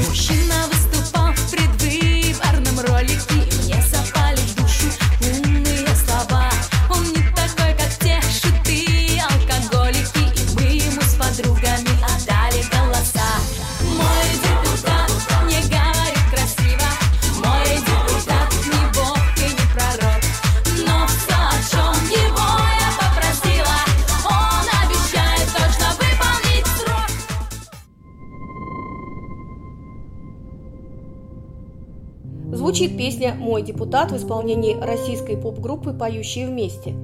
Звучит песня «Мой депутат» в исполнении российской поп-группы «Поющие вместе».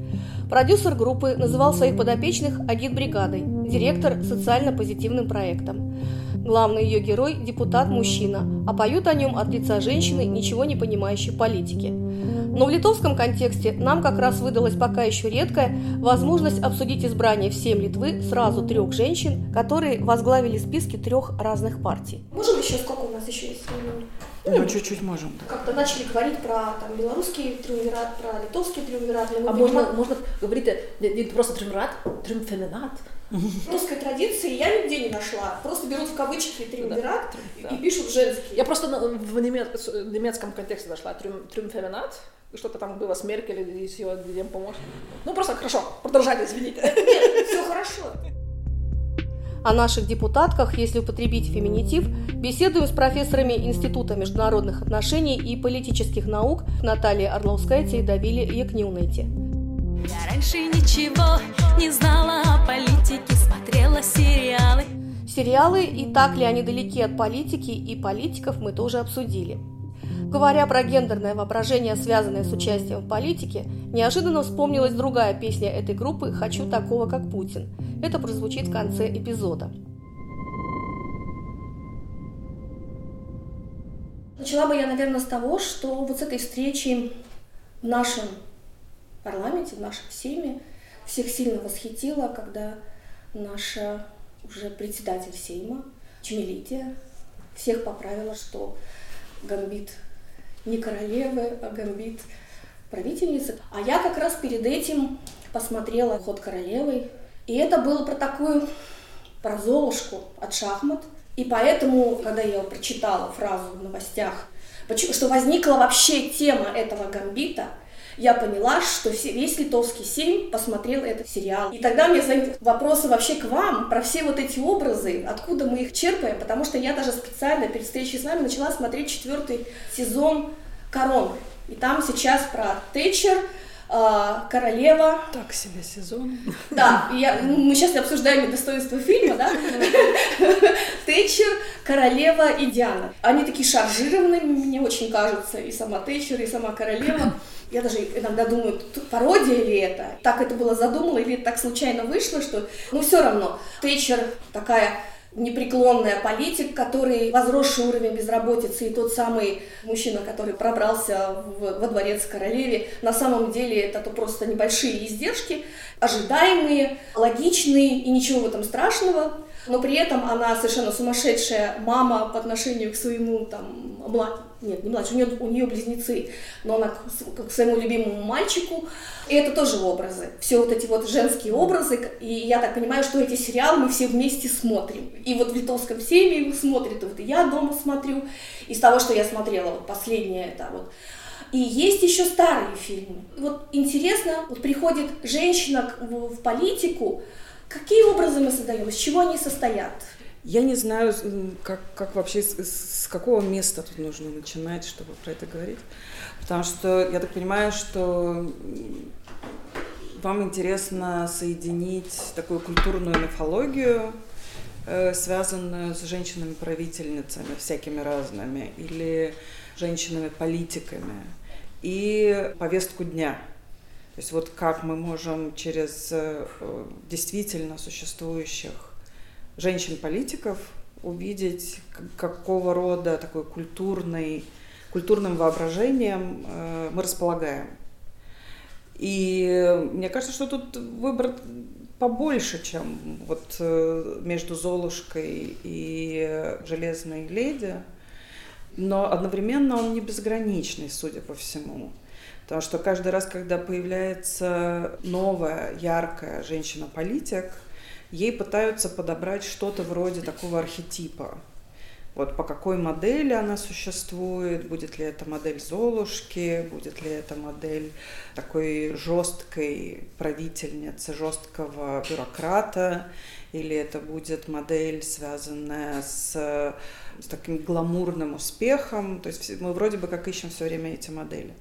Продюсер группы называл своих подопечных «Агит-бригадой», директор – социально-позитивным проектом. Главный ее герой – депутат-мужчина, а поют о нем от лица женщины, ничего не понимающей политики. Но в литовском контексте нам как раз выдалась пока еще редкая возможность обсудить избрание всем Литвы сразу трех женщин, которые возглавили списки трех разных партий. Можем еще, сколько у нас еще есть времени? Ну, чуть-чуть можем. Да. Как-то начали говорить про там, белорусский триумвират, про литовский триумвират. А можно, можно говорить не, не просто триумвират, триумфеминат? В русской традиции я нигде не нашла. Просто берут в кавычки триумвират да, и, да. пишут женский. Я просто в немецком контексте нашла триумфеминат, что-то там было с Меркель и с ее помощником. Ну, просто хорошо, продолжайте, извините. Нет, все хорошо. О наших депутатках, если употребить феминитив, беседуем с профессорами Института международных отношений и политических наук Натальей Орловскайте и Давили Якнюнайте. Я раньше ничего не знала о политике, смотрела сериалы. Сериалы и так ли они далеки от политики и политиков мы тоже обсудили. Говоря про гендерное воображение, связанное с участием в политике, неожиданно вспомнилась другая песня этой группы «Хочу такого, как Путин». Это прозвучит в конце эпизода. Начала бы я, наверное, с того, что вот с этой встречи в нашем парламенте, в нашем Сейме всех сильно восхитило, когда наша уже председатель Сейма, Чемелития, всех поправила, что гамбит не королевы, а гамбит правительницы. А я как раз перед этим посмотрела «Ход королевы», и это было про такую, про Золушку от шахмат. И поэтому, когда я прочитала фразу в новостях, что возникла вообще тема этого гамбита, я поняла, что весь литовский семь посмотрел этот сериал. И тогда мне задают вопросы вообще к вам про все вот эти образы, откуда мы их черпаем, потому что я даже специально перед встречей с вами начала смотреть четвертый сезон «Корон». И там сейчас про Тэтчер, а, королева. Так себе сезон. Да, я, ну, мы сейчас обсуждаем достоинство фильма, да? Тэтчер, королева и Диана. Они такие шаржированные, мне очень кажется, и сама Тэтчер, и сама королева. Я даже иногда думаю, пародия ли это? Так это было задумано, или так случайно вышло, что... Ну, все равно. Тэтчер такая непреклонная политик, который возросший уровень безработицы, и тот самый мужчина, который пробрался в, во дворец королеве, на самом деле это то просто небольшие издержки, ожидаемые, логичные и ничего в этом страшного, но при этом она совершенно сумасшедшая мама по отношению к своему там млад... нет, не младше, у нее, у нее близнецы, но она к, к своему любимому мальчику. И это тоже образы. Все вот эти вот женские образы. И я так понимаю, что эти сериалы мы все вместе смотрим. И вот в литовском семье их смотрят, и вот я дома смотрю. Из того, что я смотрела, вот последнее это вот и есть еще старые фильмы. Вот интересно, вот приходит женщина в политику, какие образы мы создаем, из чего они состоят? Я не знаю, как, как вообще, с, с какого места тут нужно начинать, чтобы про это говорить. Потому что я так понимаю, что вам интересно соединить такую культурную мифологию, э, связанную с женщинами-правительницами всякими разными, или женщинами-политиками, и повестку дня. То есть вот как мы можем через э, действительно существующих женщин-политиков увидеть, какого рода такой культурный, культурным воображением э, мы располагаем. И мне кажется, что тут выбор побольше, чем вот э, между Золушкой и Железной леди, но одновременно он не безграничный, судя по всему. Потому что каждый раз, когда появляется новая, яркая женщина-политик – ей пытаются подобрать что-то вроде такого архетипа. Вот по какой модели она существует, будет ли это модель Золушки, будет ли это модель такой жесткой правительницы, жесткого бюрократа, или это будет модель, связанная с, с таким гламурным успехом. То есть мы вроде бы как ищем все время эти модели.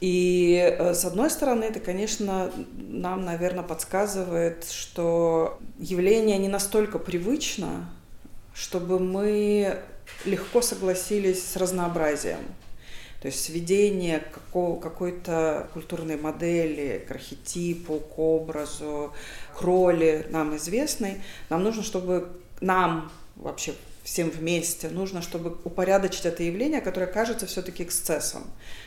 И э, с одной стороны, это, конечно, нам, наверное, подсказывает, что явление не настолько привычно, чтобы мы легко согласились с разнообразием. То есть сведение какого, какой-то культурной модели к архетипу, к образу, к роли нам известной, нам нужно, чтобы нам вообще всем вместе, нужно, чтобы упорядочить это явление, которое кажется все-таки эксцессом.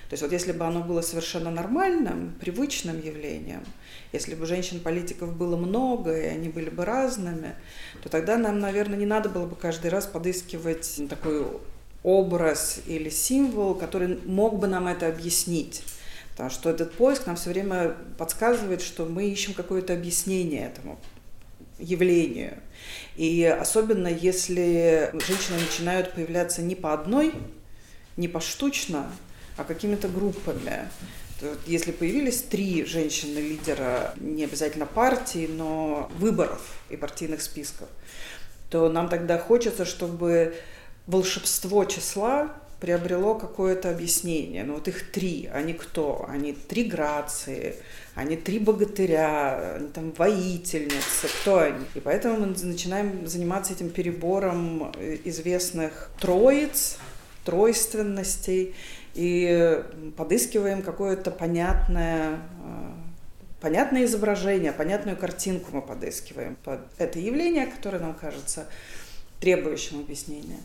То есть вот если бы оно было совершенно нормальным, привычным явлением, если бы женщин-политиков было много, и они были бы разными, то тогда нам, наверное, не надо было бы каждый раз подыскивать такой образ или символ, который мог бы нам это объяснить. Потому что этот поиск нам все время подсказывает, что мы ищем какое-то объяснение этому явлению. И особенно если женщины начинают появляться не по одной, не поштучно, а какими-то группами. Если появились три женщины-лидера, не обязательно партии, но выборов и партийных списков, то нам тогда хочется, чтобы волшебство числа приобрело какое-то объяснение. Ну вот их три, они кто? Они три грации, они три богатыря, они там воительницы, кто они? И поэтому мы начинаем заниматься этим перебором э, известных троиц, тройственностей, и подыскиваем какое-то понятное э, понятное изображение, понятную картинку мы подыскиваем под это явление, которое нам кажется требующим объяснения.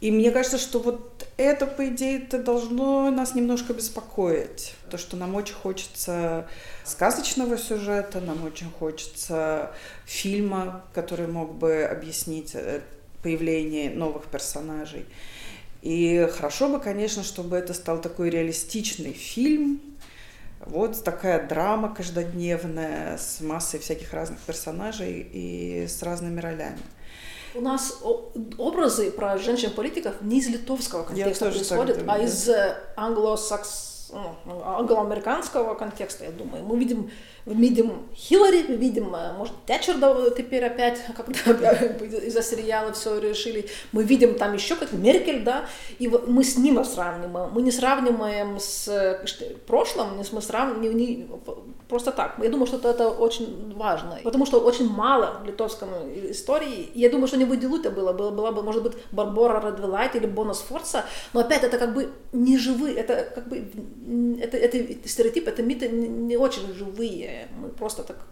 И мне кажется, что вот это, по идее, это должно нас немножко беспокоить. То, что нам очень хочется сказочного сюжета, нам очень хочется фильма, который мог бы объяснить э, появление новых персонажей. И хорошо бы, конечно, чтобы это стал такой реалистичный фильм, вот такая драма каждодневная с массой всяких разных персонажей и с разными ролями. У нас образы про женщин-политиков не из литовского контекста происходят, думаю, а из э, англосакс ну, англоамериканского контекста, я думаю. Мы видим видим Хиллари, видим, э, может, Тэтчер теперь опять, когда из-за сериала все решили. Мы видим там еще как Меркель, да, и мы с ним сравниваем. Мы не сравниваем с э, прошлым, мы сравниваем не, просто так. Я думаю, что это очень важно, потому что очень мало в литовском истории. Я думаю, что не выделуто было, было, была бы, может быть, Барбара Радвилайт или Бонус Форца, но опять это как бы не живые, это как бы, это, это стереотип, это миты не очень живые. Мы просто так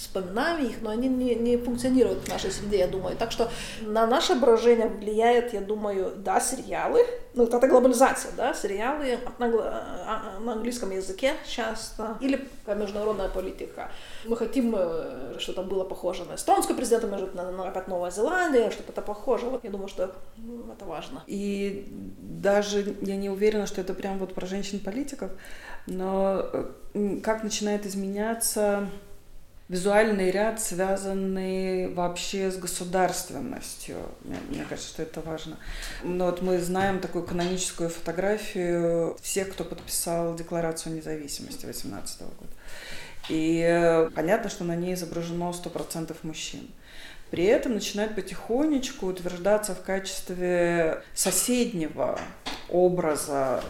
вспоминаем их, но они не, не функционируют в нашей среде, я думаю. Так что на наше брожение влияет, я думаю, да, сериалы, ну, это глобализация, да, сериалы на, а, на английском языке часто, или международная политика. Мы хотим, э, что-то было похоже на эстонскую президента, может, на, на опять Новая Зеландия, что-то похоже. Вот я думаю, что ну, это важно. И даже я не уверена, что это прям вот про женщин-политиков, но э, как начинает изменяться визуальный ряд, связанный вообще с государственностью. Мне, мне кажется, что это важно. Но вот мы знаем такую каноническую фотографию всех, кто подписал Декларацию независимости 18 года. И э, понятно, что на ней изображено 100% мужчин. При этом начинает потихонечку утверждаться в качестве соседнего образа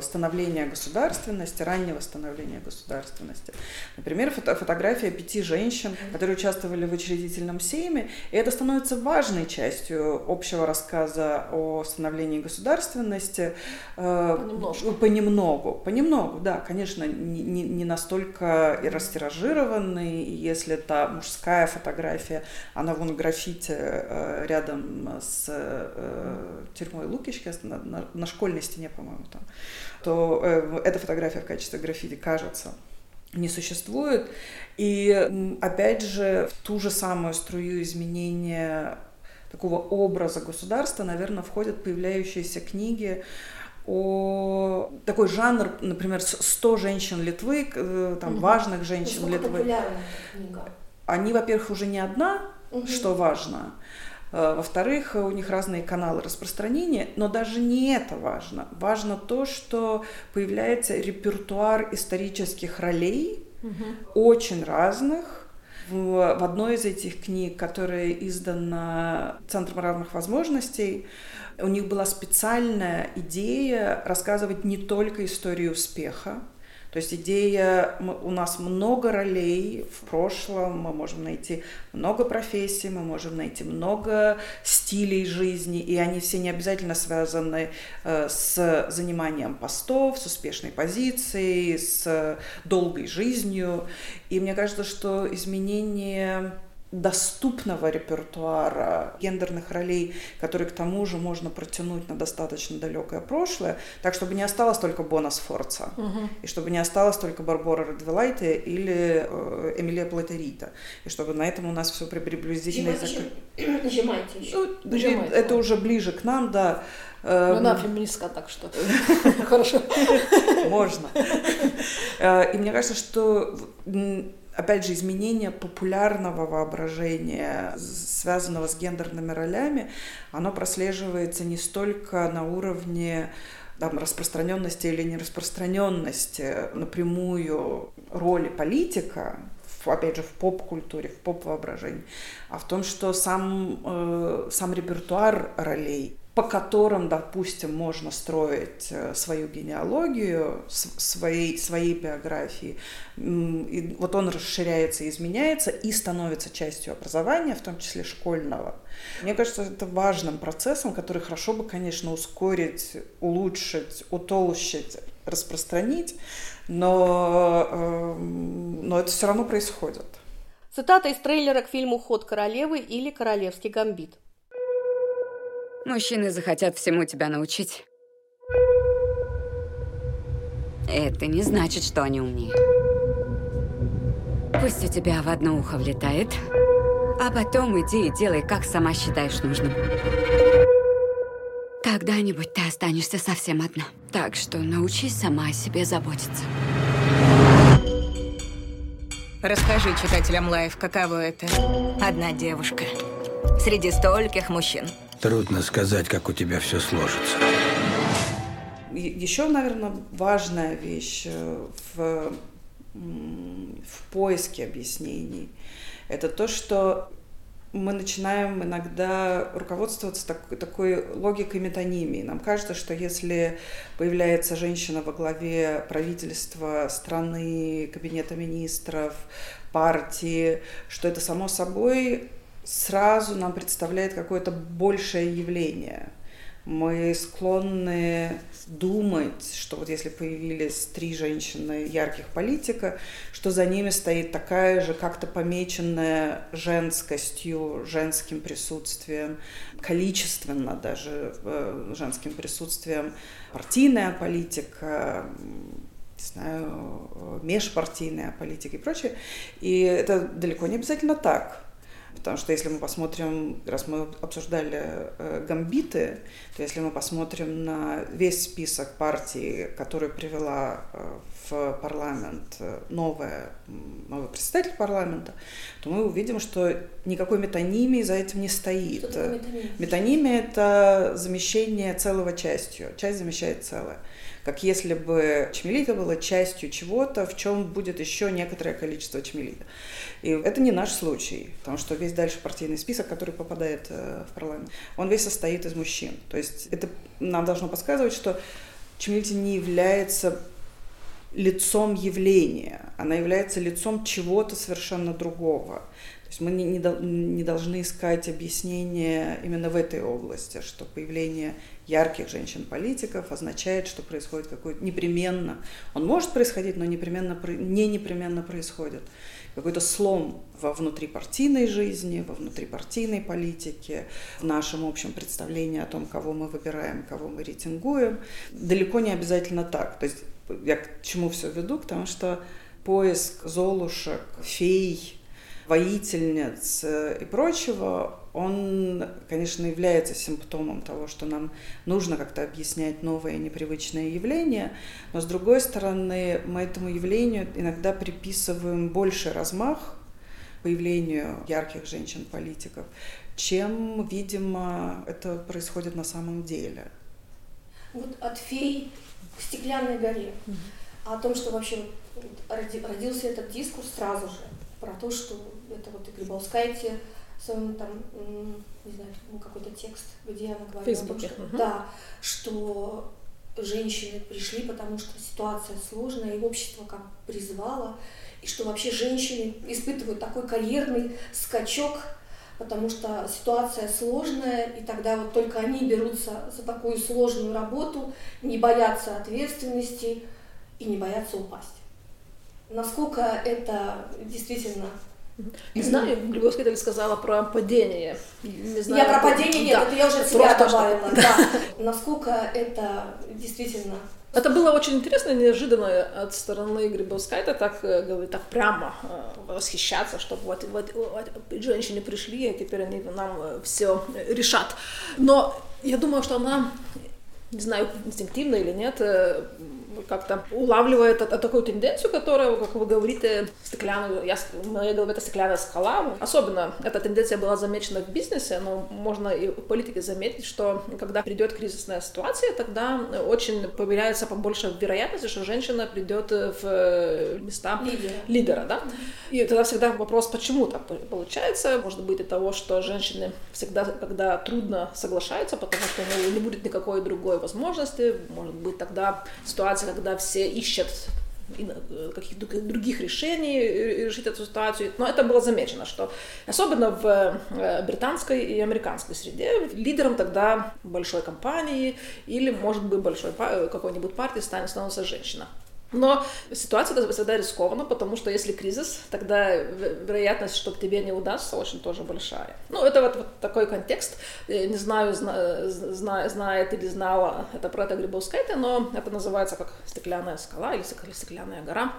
становления государственности, раннего становления государственности. Например, фото фотография пяти женщин, которые участвовали в учредительном сейме, и это становится важной частью общего рассказа о становлении государственности. Э, понемножку. Понемногу, понемногу, да, конечно, не, не, не настолько и растиражированный, если это мужская фотография, она вон граффити э, рядом с э, тюрьмой Лукички на, на, на школьной стене, по-моему, там, то э, эта фотография в качестве граффити, кажется, не существует. И опять же, в ту же самую струю изменения такого образа государства, наверное, входят появляющиеся книги о такой жанр, например, 100 женщин Литвы, э, там, угу. важных женщин Литвы. Книга? Они, во-первых, уже не одна, угу. что важно, Э, во-вторых, у них разные каналы распространения, но даже не это важно. Важно то, что появляется репертуар исторических ролей, угу. очень разных, в, в одной из этих книг, которая издана Центром равных возможностей, у них была специальная идея рассказывать не только историю успеха, то есть идея, у нас много ролей в прошлом, мы можем найти много профессий, мы можем найти много стилей жизни, и они все не обязательно связаны э, с заниманием постов, с успешной позицией, с долгой жизнью. И мне кажется, что изменение доступного репертуара гендерных ролей, которые к тому же можно протянуть на достаточно далекое прошлое, так чтобы не осталось только Бона Сфорца, угу. и чтобы не осталось только Барбора Радвилайте или э, Эмилия Платерита, и чтобы на этом у нас все приблизительно... Нажимайте еще. Ну, Нажимайте, это да. уже ближе к нам, да. Ну, она эм, феминистка, так что хорошо. Можно. Э, и мне кажется, что опять же, изменение популярного воображения, связанного с гендерными ролями, оно прослеживается не столько на уровне там, распространенности или нераспространенности напрямую роли политика, опять же, в поп-культуре, в поп-воображении, а в том, что сам, э, сам репертуар ролей по которым, допустим, можно строить э, свою генеалогию, своей, своей биографии. И вот он расширяется, изменяется и становится частью образования, в том числе школьного. Мне кажется, это важным процессом, который хорошо бы, конечно, ускорить, улучшить, утолщить, распространить, но, эм, но это все равно происходит. Цитата из трейлера к фильму «Ход королевы» или «Королевский гамбит». Мужчины захотят всему тебя научить. Это не значит, что они умнее. Пусть у тебя в одно ухо влетает, а потом иди и делай, как сама считаешь нужным. Когда-нибудь ты останешься совсем одна. Так что научись сама о себе заботиться. Расскажи читателям Life, каково это. Одна девушка. Среди стольких мужчин. Трудно сказать, как у тебя все сложится. Еще, наверное, важная вещь э, в, в поиске объяснений – это то, что мы начинаем иногда руководствоваться такой, такой логикой метонимии. Нам кажется, что если появляется женщина во главе правительства страны, кабинета министров, партии, что это само собой сразу нам представляет какое-то большее явление. Мы склонны думать, что вот если появились три женщины ярких политика, что за ними стоит такая же как-то помеченная женскостью, женским присутствием, количественно даже э, женским присутствием партийная политика, не знаю, межпартийная политика и прочее. И это далеко не обязательно так. Потому что если мы посмотрим, раз мы обсуждали э, гамбиты, то если мы посмотрим на весь список партий, который привела э, в парламент э, новая, новый представитель парламента, то мы увидим, что никакой метонимии за этим не стоит. Метонимия? метонимия – это замещение целого частью. Часть замещает целое как если бы чмелита была частью чего-то, в чем будет еще некоторое количество чмелита. И это не наш случай, потому что весь дальше партийный список, который попадает э, в парламент, он весь состоит из мужчин. То есть это нам должно подсказывать, что чмелита не является лицом явления, она является лицом чего-то совершенно другого есть мы не, не, не должны искать объяснения именно в этой области, что появление ярких женщин-политиков означает, что происходит какой-то непременно, он может происходить, но непременно, не непременно происходит какой-то слом во внутрипартийной жизни, во внутрипартийной политике, в нашем общем представлении о том, кого мы выбираем, кого мы рейтингуем. Далеко не обязательно так. То есть я к чему все веду? К тому, что поиск золушек, фей, воительниц э, и прочего, он, конечно, является симптомом того, что нам нужно как-то объяснять новые непривычные явления, но с другой стороны, мы этому явлению иногда приписываем больше размах появлению ярких женщин-политиков, чем, видимо, это происходит на самом деле. Вот от фей к стеклянной горе. А о том, что вообще роди- родился этот дискурс сразу же, про то, что это вот и Грибалскайте в своем там, не знаю, ну, какой-то текст, где она говорила о том, что, мгм. да, что женщины пришли, потому что ситуация сложная, и общество как призвало, и что вообще женщины испытывают такой карьерный скачок, потому что ситуация сложная, и тогда вот только они берутся за такую сложную работу, не боятся ответственности и не боятся упасть. Насколько это действительно... Не знаю, Глебовская сказала про падение. Не знаю, я про падение нет, да, это я уже от себя добавила. Да. Насколько это действительно Это было очень интересно неожиданно от стороны Грибовскайта так э, говорит, так прямо э, восхищаться, что вот, вот, вот женщины пришли, и теперь они нам все решат. Но я думаю, что она, не знаю, инстинктивно или нет, э, как-то улавливает это- такую тенденцию, которая, как вы говорите, стеклянную, я, в моей голове это стеклянная скала. Особенно эта тенденция была замечена в бизнесе, но можно и в политике заметить, что когда придет кризисная ситуация, тогда очень появляется побольше вероятности, что женщина придет в места Лидера. лидера, да? И тогда всегда вопрос, почему так по- получается? Может быть и того, что женщины всегда, когда трудно соглашаются, потому что ну, не будет никакой другой возможности. Может быть тогда ситуация, когда все ищут э, каких-то других решений э, решить эту ситуацию. Но это было замечено, что особенно в э, британской и американской среде лидером тогда большой компании или, может быть, большой какой-нибудь партии станет становится женщина. Но ситуация всегда рискована, потому что если кризис, тогда ве- вероятность, что тебе не удастся, очень тоже большая. Ну, это вот, вот такой контекст. Э, Не знаю, зна- зна- знает или знала это про это Грибовская, но это называется как стеклянная скала или стеклянная гора.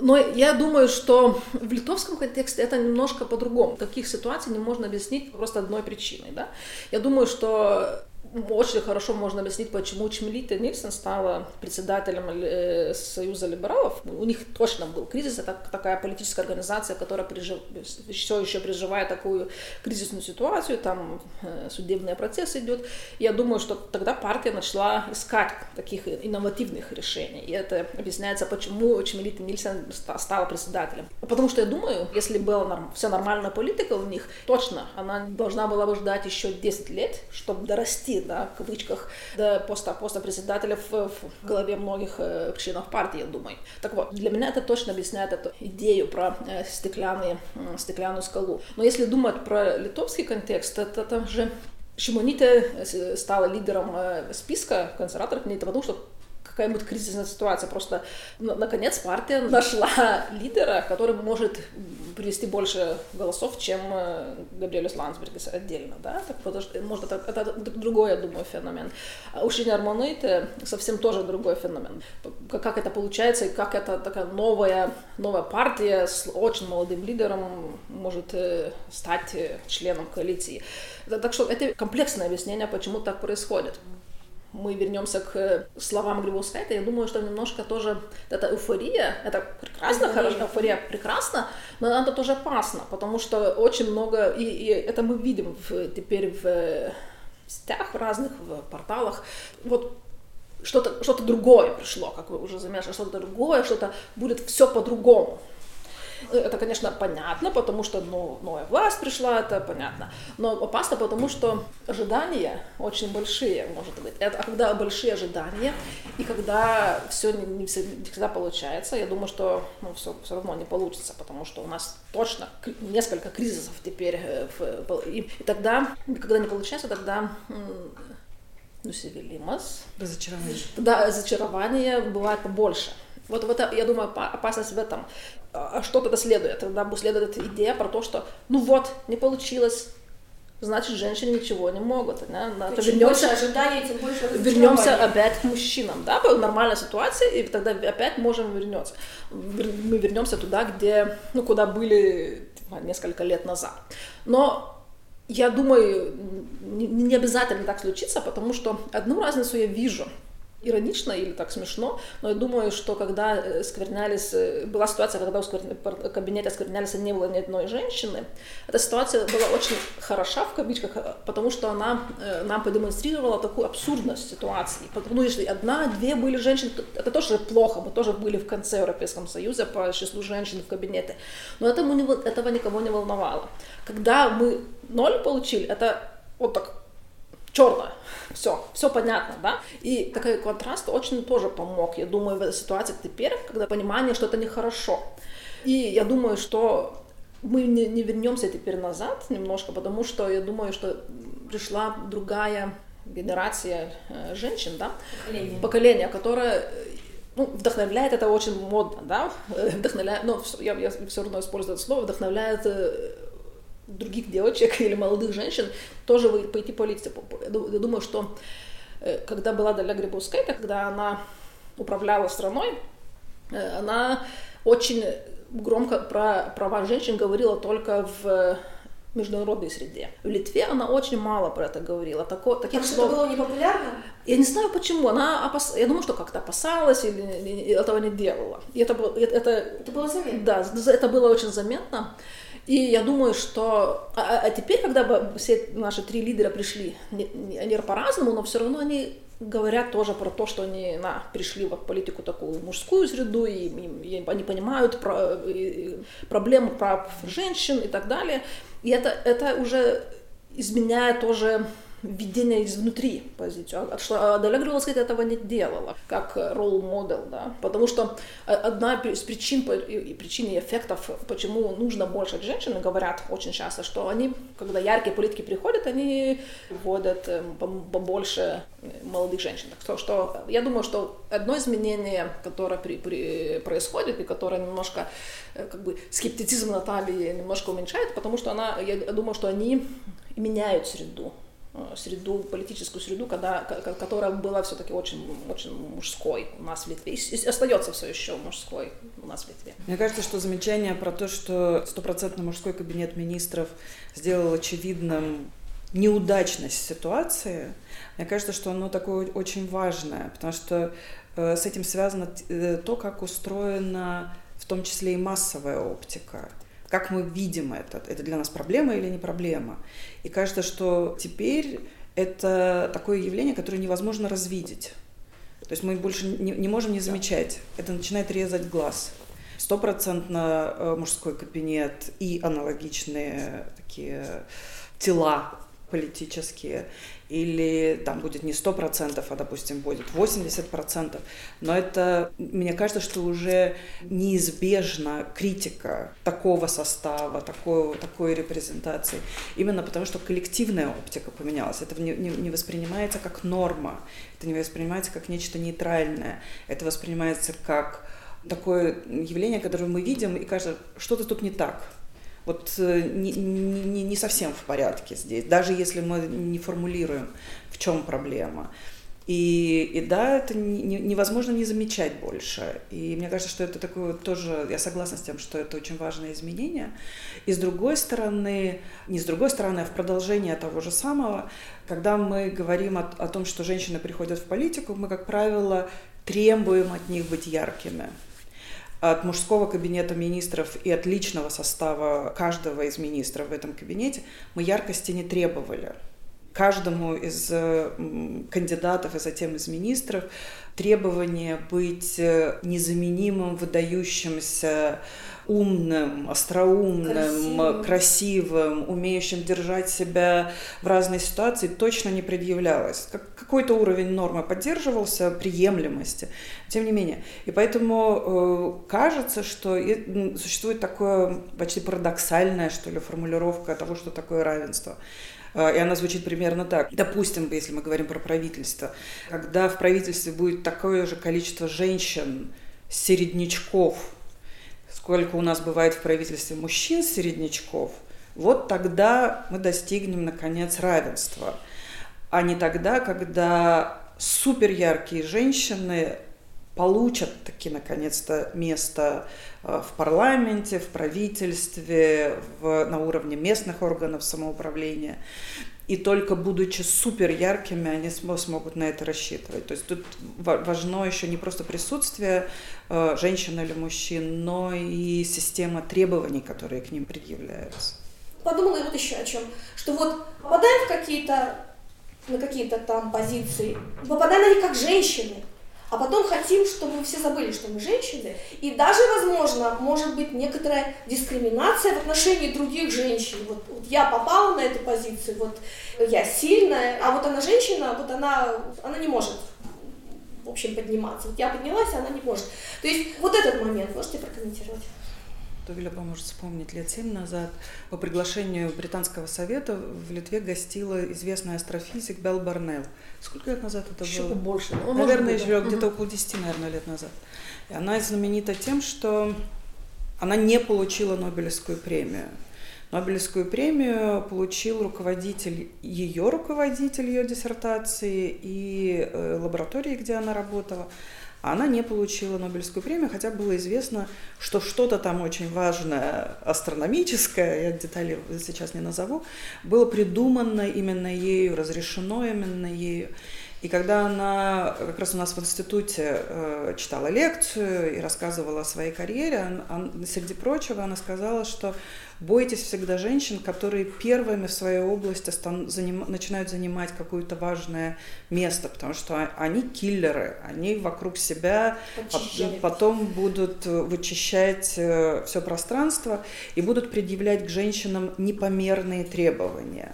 Но я думаю, что в литовском контексте это немножко по-другому. Таких ситуаций не можно объяснить просто одной причиной. Да? Я думаю, что очень хорошо можно объяснить, почему Чмелита Нильсон стала председателем э, Союза либералов. У них точно был кризис. Это такая политическая организация, которая пережив... все еще переживает такую кризисную ситуацию. Там э, судебный процесс идет. Я думаю, что тогда партия начала искать таких инновативных решений. И это объясняется, почему Чмелита Нильсон ста- стала председателем. Потому что я думаю, если была норм... вся нормальная политика у них, точно она должна была бы ждать еще 10 лет, чтобы дорасти, да, в кавычках, до поста, поста председателя в, в голове многих э, членов партии, я думаю. Так вот, для меня это точно объясняет эту идею про э, стеклянные, м, стеклянную скалу. Но если думать про литовский контекст, это там же Шимоните стала лидером э, списка консерваторов не потому, что какая-нибудь кризисная ситуация. Просто, на- наконец, партия нашла лидера, который может привести больше голосов, чем э, Габриэлюс Ландсбергис отдельно, да? Так, что, может, это, это другой, я думаю, феномен. А у Шиня Армонейте совсем тоже другой феномен. Как, это получается, и как это такая новая, новая партия с очень молодым лидером может э, стать э, членом коалиции. Так что это комплексное объяснение, почему так происходит мы вернемся к э, словам Грибовскайта, я думаю, что немножко тоже эта эйфория, это прекрасно, хорошо, эйфория прекрасно, но она тоже опасна, потому что очень много, и, и это мы видим в- теперь в э, сетях в разных, в порталах, вот что-то что другое пришло, как вы уже заметили, что-то другое, что-то будет все по-другому. Это, конечно, понятно, потому что ну, новая власть пришла, это понятно. Но опасно, потому что ожидания очень большие, может быть. Это, а когда большие ожидания, и когда все не, не всегда, получается, я думаю, что ну, все, все равно не получится, потому что у нас точно несколько кризисов теперь. э, в- и, и тогда, когда не получается, тогда ну, севелимас, Разочарование. тогда разочарование бывает побольше. Вот, вот это, я думаю, опа- опасность в этом. А что тогда следует? Тогда следовать идея про то, что ну вот, не получилось, значит, женщины ничего не могут. Да? Надо Чем больше ожиданий, тем больше вернемся опять к мужчинам, да, нормальная ситуация, и тогда опять можем вернуться. Вер- Мы вернемся туда, где, ну, куда были типа, несколько лет назад. Но я думаю, не обязательно так случится, потому что одну разницу я вижу. Иронично или так смешно, но я думаю, что когда э, сквернялись, э, была ситуация, когда в кабинете сквернялись, не было ни одной женщины, эта ситуация была очень хороша, в кавычках, э, потому что она нам продемонстрировала такую абсурдность ситуации. Что если одна, две были женщины, это тоже плохо, мы тоже были в конце Европейского Союза по числу женщин в кабинете, но это, этого никого не волновало. Когда мы ноль получили, это вот так черно, все, все понятно, да. И такой контраст очень тоже помог, я думаю, в этой ситуации теперь, когда понимание, что это нехорошо. И я думаю, что мы не, не вернемся теперь назад немножко, потому что я думаю, что пришла другая генерация э, женщин, да, поколение, поколение которое ну, вдохновляет это очень модно, да, вдохновляет, но я, я все равно использую это слово, вдохновляет э, других девочек или молодых женщин тоже пойти по политику. Я думаю, что э, когда была Даля Грибовская, когда она управляла страной, э, она очень громко про права женщин говорила только в международной среде. В Литве она очень мало про это говорила. Тако, таких так слов... это было непопулярно? Я не знаю почему. Она опас... Я думаю, что как-то опасалась или этого не делала. И это было... Это... это было заметно? Да, это было очень заметно. И я думаю, что... А, а, а теперь, когда все наши три лидера пришли, они по-разному, но все равно они говорят тоже про то, что они на, пришли в политику такую мужскую среду, и, и, и они понимают про, и, проблему прав женщин и так далее. И это, это уже изменяет тоже введение изнутри позицию. А Аделя Гриловская этого не делала, как ролл модель, да, потому что одна из причин и причин и эффектов, почему нужно больше женщин, говорят очень часто, что они, когда яркие политики приходят, они вводят э, побольше молодых женщин. Так что, что я думаю, что одно изменение, которое при, при, происходит и которое немножко э, как бы скептицизм Натальи немножко уменьшает, потому что она, я думаю, что они меняют среду Э, среду, политическую среду, когда, которая была все-таки очень, очень мужской у нас в Литве. И остается все еще мужской у нас в Литве. Мне кажется, что замечание про то, что стопроцентно мужской кабинет министров сделал очевидным неудачность ситуации, мне кажется, что оно такое очень важное, потому что э, с этим связано э, то, как устроена в том числе и массовая оптика как мы видим это, это для нас проблема или не проблема. И кажется, что теперь это такое явление, которое невозможно развидеть. То есть мы больше не, не можем не замечать. Это начинает резать глаз. Стопроцентно э, мужской кабинет и аналогичные такие тела политические или там будет не 100%, а, допустим, будет 80%. Но это, мне кажется, что уже неизбежна критика такого состава, такой, такой репрезентации. Именно потому, что коллективная оптика поменялась. Это не, не, не воспринимается как норма, это не воспринимается как нечто нейтральное, это воспринимается как такое явление, которое мы видим, и кажется, что-то тут не так вот э, не, не, не совсем в порядке здесь, даже если мы не формулируем, в чем проблема. И, и да, это не, невозможно не замечать больше. И мне кажется, что это такое тоже, я согласна с тем, что это очень важное изменение. И с другой стороны, не с другой стороны, а в продолжение того же самого, когда мы говорим о, о том, что женщины приходят в политику, мы, как правило, требуем от них быть яркими от мужского кабинета министров и от личного состава каждого из министров в этом кабинете мы яркости не требовали. Каждому из кандидатов и затем из министров требование быть э, незаменимым, выдающимся, умным, остроумным, красивым. красивым, умеющим держать себя в разной ситуации, точно не предъявлялось. Как, какой-то уровень нормы поддерживался, приемлемости, тем не менее. И поэтому э, кажется, что и, существует такое почти парадоксальная, что ли, формулировка того, что такое равенство. Э, и она звучит примерно так. Допустим, если мы говорим про правительство, когда в правительстве будет такое же количество женщин, середнячков, сколько у нас бывает в правительстве мужчин-середнячков, вот тогда мы достигнем, наконец, равенства. А не тогда, когда супер яркие женщины получат таки наконец-то место э, в парламенте, в правительстве, в, на уровне местных органов самоуправления. И только будучи супер яркими, они смогут на это рассчитывать. То есть тут важно еще не просто присутствие э, женщин или мужчин, но и система требований, которые к ним предъявляются. Подумала вот еще о чем, что вот попадаем в какие-то на какие-то там позиции, попадаем них как женщины, а потом хотим, чтобы все забыли, что мы женщины, и даже, возможно, может быть некоторая дискриминация в отношении других женщин. Вот, вот я попала на эту позицию, вот я сильная, а вот она женщина, вот она, она не может в общем, подниматься. Вот я поднялась, а она не может. То есть вот этот момент можете прокомментировать? Тувеля поможет вспомнить, лет семь назад по приглашению Британского совета в Литве гостила известная астрофизик Белл Барнелл. Сколько лет назад это еще было? Еще побольше. Ну, наверное, еще угу. где-то около 10, наверное, лет назад. И она знаменита тем, что она не получила Нобелевскую премию. Нобелевскую премию получил руководитель, ее руководитель ее диссертации и э, лаборатории, где она работала. А она не получила Нобелевскую премию, хотя было известно, что что-то там очень важное, астрономическое, я детали сейчас не назову, было придумано именно ею, разрешено именно ею. И когда она как раз у нас в институте э, читала лекцию и рассказывала о своей карьере, он, он, среди прочего она сказала, что бойтесь всегда женщин, которые первыми в своей области остан, заним, начинают занимать какое-то важное место, потому что они киллеры, они вокруг себя Очищали. потом будут вычищать э, все пространство и будут предъявлять к женщинам непомерные требования.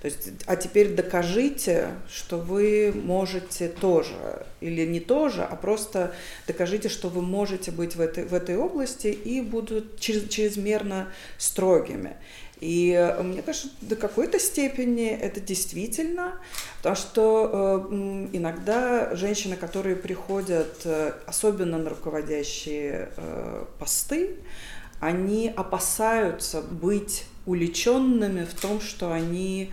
То есть, а теперь докажите, что вы можете тоже, или не тоже, а просто докажите, что вы можете быть в этой, в этой области и будут через, чрезмерно строгими. И э, мне кажется, до какой-то степени это действительно, потому что э, иногда женщины, которые приходят, э, особенно на руководящие э, посты, они опасаются быть уличенными в том, что они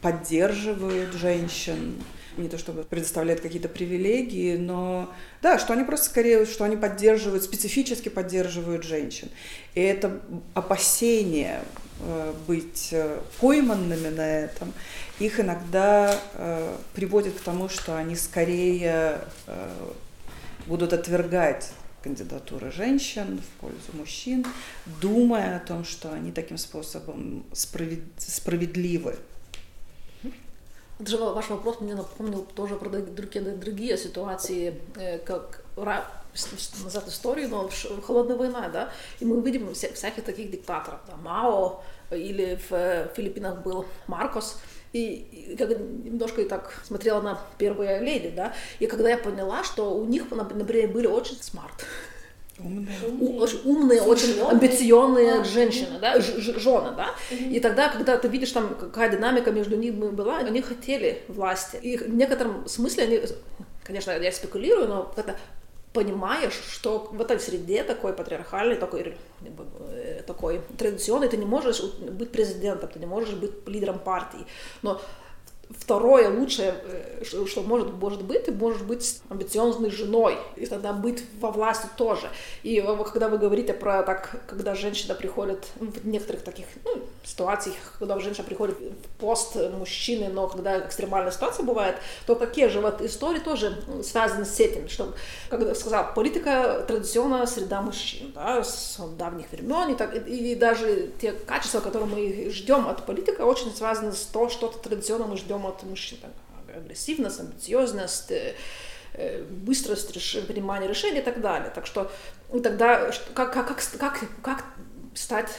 поддерживают женщин, не то чтобы предоставляют какие-то привилегии, но да, что они просто скорее, что они поддерживают, специфически поддерживают женщин. И это опасение э, быть э, пойманными на этом, их иногда э, приводит к тому, что они скорее э, будут отвергать кандидатуры женщин в пользу мужчин, думая о том, что они таким способом справед... справедливы даже ваш вопрос мне напомнил тоже про другие, другие ситуации, э, как назад историю, но холодная война, да, и мы видим вся, всяких таких диктаторов, да, Мао, или в э, Филиппинах был Маркос, и, и как немножко и так смотрела на первые леди, да, и когда я поняла, что у них, например, были очень смарт, Умные. У, очень умные, очень амбициозные женщины, да, жены, да. И тогда, когда ты видишь там, какая динамика между ними была, они хотели власти. И в некотором смысле они, конечно, я спекулирую, но это понимаешь, что в этой среде такой патриархальной, такой, э, такой традиционной, ты не можешь быть президентом, ты не можешь быть лидером партии. Но второе лучшее, э, что может, может быть, ты можешь быть амбициозной женой, и тогда быть во власти тоже. И когда вы говорите про так, когда женщина приходит в некоторых таких ну, ситуациях, когда женщина приходит в пост мужчины, но когда экстремальная ситуация бывает, то такие же вот истории тоже связаны с этим, что, как я сказал, политика традиционная среда мужчин, да, с давних времен, и, так, и, и даже те качества, которые мы ждем от политика, очень связаны с то, что традиционно мы ждем от мужчин. Агрессивность, амбициозность, э, э, быстрость принимания решений и так далее. Так что тогда как, как, как, как, как стать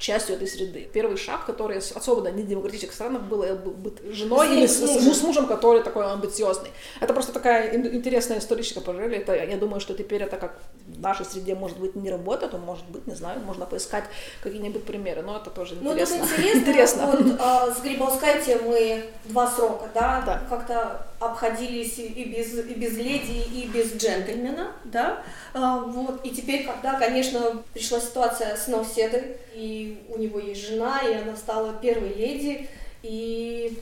частью этой среды. Первый шаг, который особенно в недемократических странах был быть женой или с, с, с мужем, который такой амбициозный. Это просто такая интересная историческая параллель. Это, я думаю, что теперь это как в нашей среде, может быть, не работает, он может быть, не знаю, можно поискать какие-нибудь примеры, но это тоже ну, интересно. Ну, интересно. интересно. Вот, а, с Грибовскайте мы два срока, да, да. как-то обходились и без, и без леди, и без джентльмена, да, а, вот, и теперь, когда, конечно, пришла ситуация с Новседой, и у него есть жена, и она стала первой леди, и,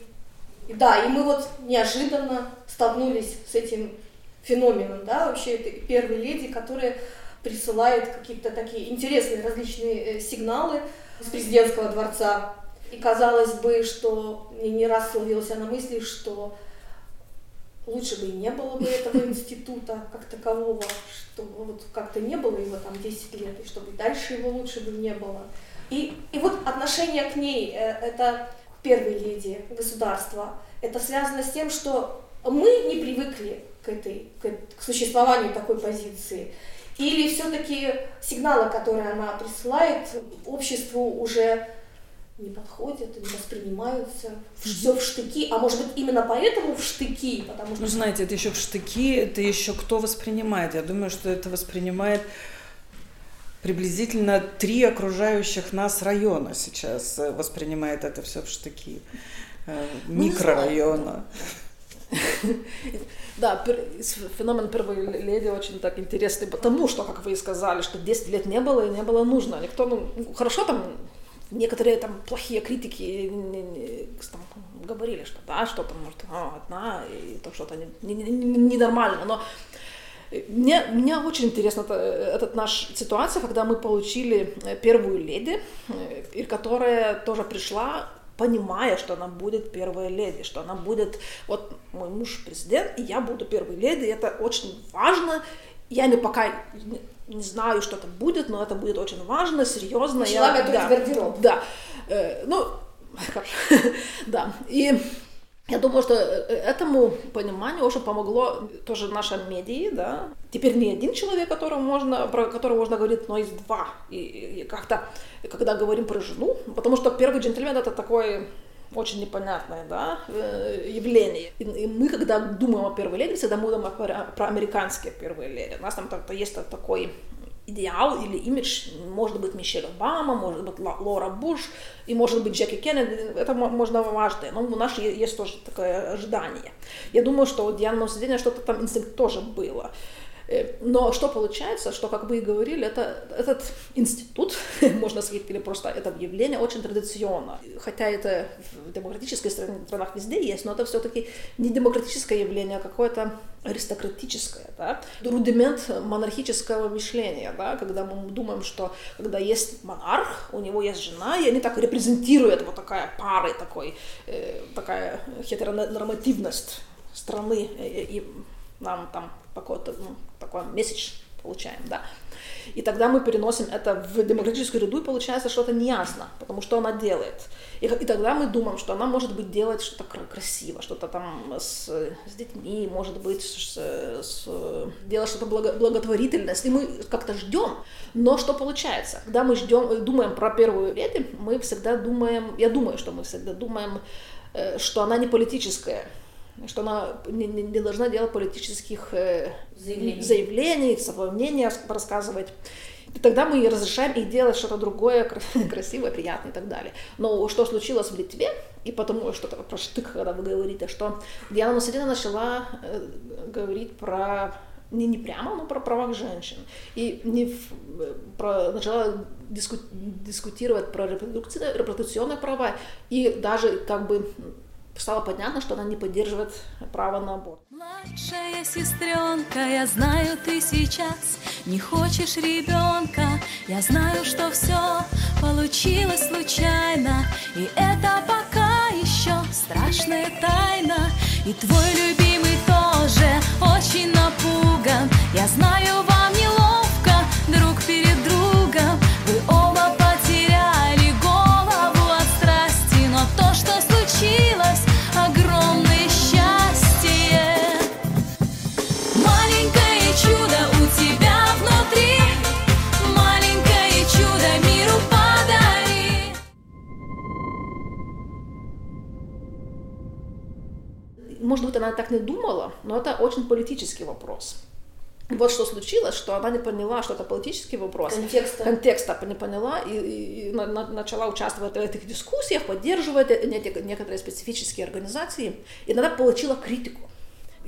и да, и мы вот неожиданно столкнулись с этим феноменом, да, вообще это первой леди, которая присылает какие-то такие интересные различные э, сигналы с президентского дворца. И казалось бы, что мне не раз ловилась на мысли, что лучше бы и не было бы этого института как такового, чтобы вот как-то не было его там 10 лет, и чтобы дальше его лучше бы не было. И, и вот отношение к ней, э, это первой леди государства, это связано с тем, что мы не привыкли к, этой, к, к существованию такой позиции. Или все-таки сигналы, которые она присылает, обществу уже не подходят, не воспринимаются, все в штыки, а может быть именно поэтому в штыки, потому что... Ну, знаете, это еще в штыки, это еще кто воспринимает. Я думаю, что это воспринимает приблизительно три окружающих нас района сейчас э, воспринимает это все в штыки. Э, Ну, Микрорайона. Да, феномен первой леди очень так интересный, потому что, как вы и сказали, что 10 лет не было и не было нужно. Никто, ну, хорошо там некоторые там плохие критики там, говорили, что да, что там может а, одна, и то что-то ненормально, но мне, мне очень интересна эта, наша ситуация, когда мы получили первую леди, и которая тоже пришла понимая, что она будет первой леди, что она будет, вот мой муж президент, и я буду первой леди, это очень важно. Я не пока не, знаю, что это будет, но это будет очень важно, серьезно. Начала я, готовить да, гардероб. Да, э, ну, хорошо, да, и я думаю, что этому пониманию очень помогло тоже наша медиа, да. Теперь не один человек, которого можно, про которого можно говорить, но есть два. И, и как-то, когда говорим про жену, потому что первый джентльмен это такое очень непонятное да, явление. И, и мы, когда думаем о первой леди, всегда думаем про, про американские первые леди. У нас там есть такой идеал или имидж, может быть Мишель Обама, может быть Лора Буш и может быть Джеки Кеннеди, это можно важное, но у нас есть тоже такое ожидание. Я думаю, что у Дианы Мосседения что-то там инстинкт тоже было. Но что получается, что, как вы и говорили, это, этот институт, можно сказать, или просто это явление очень традиционно. Хотя это в демократических странах везде есть, но это все-таки не демократическое явление, а какое-то аристократическое, да? рудимент монархического мышления, да? когда мы думаем, что когда есть монарх, у него есть жена, и они так репрезентируют вот такая пара, такой, э, такая хетеронормативность страны, и, и нам там какой-то ну, такой месседж получаем, да. И тогда мы переносим это в демократическую ряду, и получается что-то неясно, потому что она делает. И, и тогда мы думаем, что она может быть делать что-то красиво, что-то там с, с детьми, может быть, с, с, делать что-то благо, благотворительное, и мы как-то ждем. Но что получается? Когда мы ждем, думаем про первую леди, мы всегда думаем, я думаю, что мы всегда думаем, что она не политическая, что она не, не, не должна делать политических э, заявлений, заявлений свое мнение рассказывать. И тогда мы разрешаем ей делать что-то другое, красивое, приятное и так далее. Но что случилось в Литве, и потому что про штык, когда вы говорите, что Диана Мусадина начала э, говорить про не, не прямо, но про права женщин. И не в, про, начала диску, дискутировать про репродукционные права, и даже как бы стало понятно, что она не поддерживает право на аборт. Младшая сестренка, я знаю, ты сейчас не хочешь ребенка. Я знаю, что все получилось случайно, и это пока еще страшная тайна. И твой любимый тоже очень напуган. Я знаю, вам неловко друг перед другом. Вы оба Может быть, она так не думала, но это очень политический вопрос. Вот что случилось, что она не поняла, что это политический вопрос. Контекста. Контекста не поняла и, и, и на, на, начала участвовать в этих дискуссиях, поддерживать эти, некоторые специфические организации. И тогда получила критику.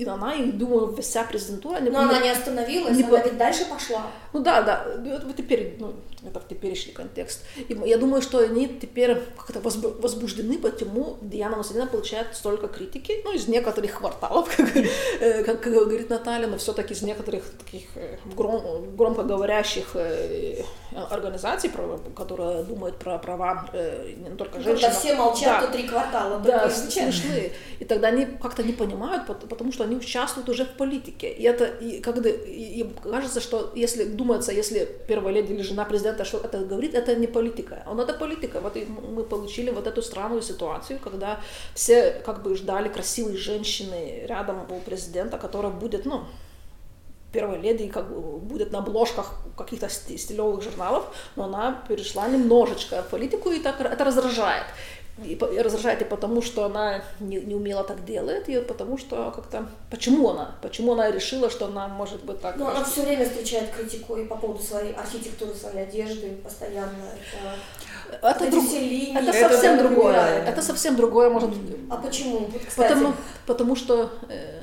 И она, и думаю, вся президентура... Но она не остановилась, не она по- ведь дальше пошла. Ну да, да, это вот теперь, ну, это в теперешний контекст. И я думаю, что они теперь как-то возбу- возбуждены, почему Диана Муссолини получает столько критики, ну, из некоторых кварталов, как, э, как, как говорит Наталья, но все-таки из некоторых таких э, гром- громкоговорящих э, организаций, которые думают про права не только Ну, женщин. Когда все молчат, Да. то три квартала. Да, только и тогда они как-то не понимают, пот- потому что они участвуют уже в политике. И это, и когда, и, и кажется, что если думается, если первая леди или жена президента что это говорит, это не политика. А это политика. Вот и мы получили вот эту странную ситуацию, когда все как бы ждали красивой женщины рядом у президента, которая будет, ну, первой леди как бы будет на обложках каких-то сти- стилевых журналов, но она перешла немножечко в политику, и так, это раздражает. И, раздражает и потому, что она не, не умело так делает, и потому что как-то... Почему она? Почему она решила, что она может быть так... Ну, она все время встречает критику и по поводу своей архитектуры, своей одежды постоянно. Это, это, эти друг- линии. это это совсем другое. выбирает. Это совсем другое, может... А почему? Вот, кстати, Потому, потому что э,